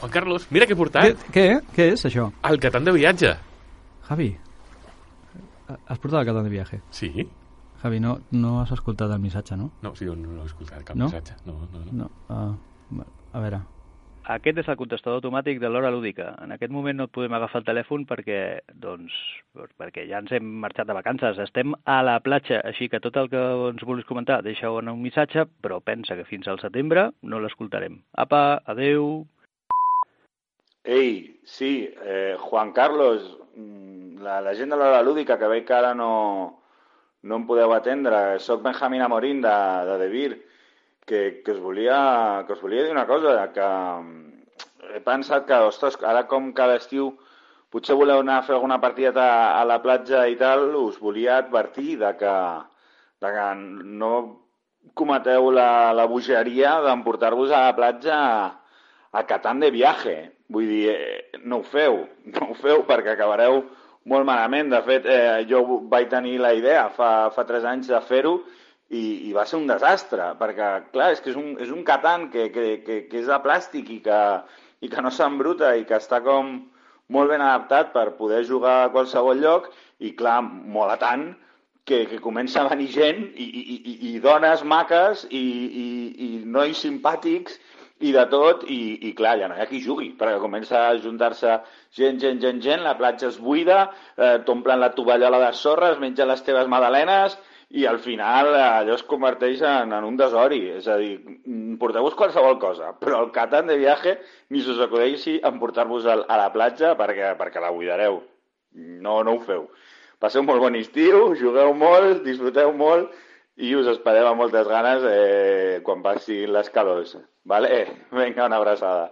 Juan Carlos, mira què he portat. què, què és això? El Catan de viatge. Javi, has portat el Catan de viaje? Sí? Javi, no, no has escoltat el missatge, no? No, sí, jo no l'he escoltat, cap No? missatge. No, no, no. No. Uh, a veure, Aquest és el contestador automàtic de l'hora lúdica. En aquest moment no et podem agafar el telèfon perquè, doncs, per- perquè ja ens hem marxat de vacances. Estem a la platja, així que tot el que ens vulguis comentar, deixa-ho en un missatge, però pensa que fins al setembre no l'escoltarem. Apa, adeu... Ei, sí, eh, Juan Carlos, mm, la, la gent de l'hora lúdica, que veig que ara no, no em podeu atendre, soc Benjamín Amorín de, de De Vir, que, que, us volia, que us volia dir una cosa, que mm, he pensat que, ostres, ara com cada estiu potser voleu anar a fer alguna partideta a, a la platja i tal, us volia advertir de que, de que no cometeu la, la bogeria d'emportar-vos a la platja a, Catan de viaje. Vull dir, eh, no ho feu, no ho feu perquè acabareu molt malament. De fet, eh, jo vaig tenir la idea fa, fa tres anys de fer-ho i, i va ser un desastre, perquè, clar, és que és un, és un Catan que, que, que, que és de plàstic i que, i que no s'embruta i que està com molt ben adaptat per poder jugar a qualsevol lloc i, clar, mola tant que, que comença a venir gent i, i, i, i dones maques i, i, i nois simpàtics i de tot, i, i clar, ja no hi ha qui jugui, perquè comença a juntar-se gent, gent, gent, gent, la platja es buida, eh, t'omplen la tovallola de sorra, es mengen les teves magdalenes, i al final allò es converteix en, en un desori. És a dir, mm, porteu-vos qualsevol cosa, però el Catan de viaje ni se us acudeixi emportar-vos al- a la platja perquè, perquè la buidareu. No, no ho feu. Passeu molt bon estiu, jugueu molt, disfruteu molt i us esperem amb moltes ganes eh, quan passin les calors. Vale? Vinga, una abraçada.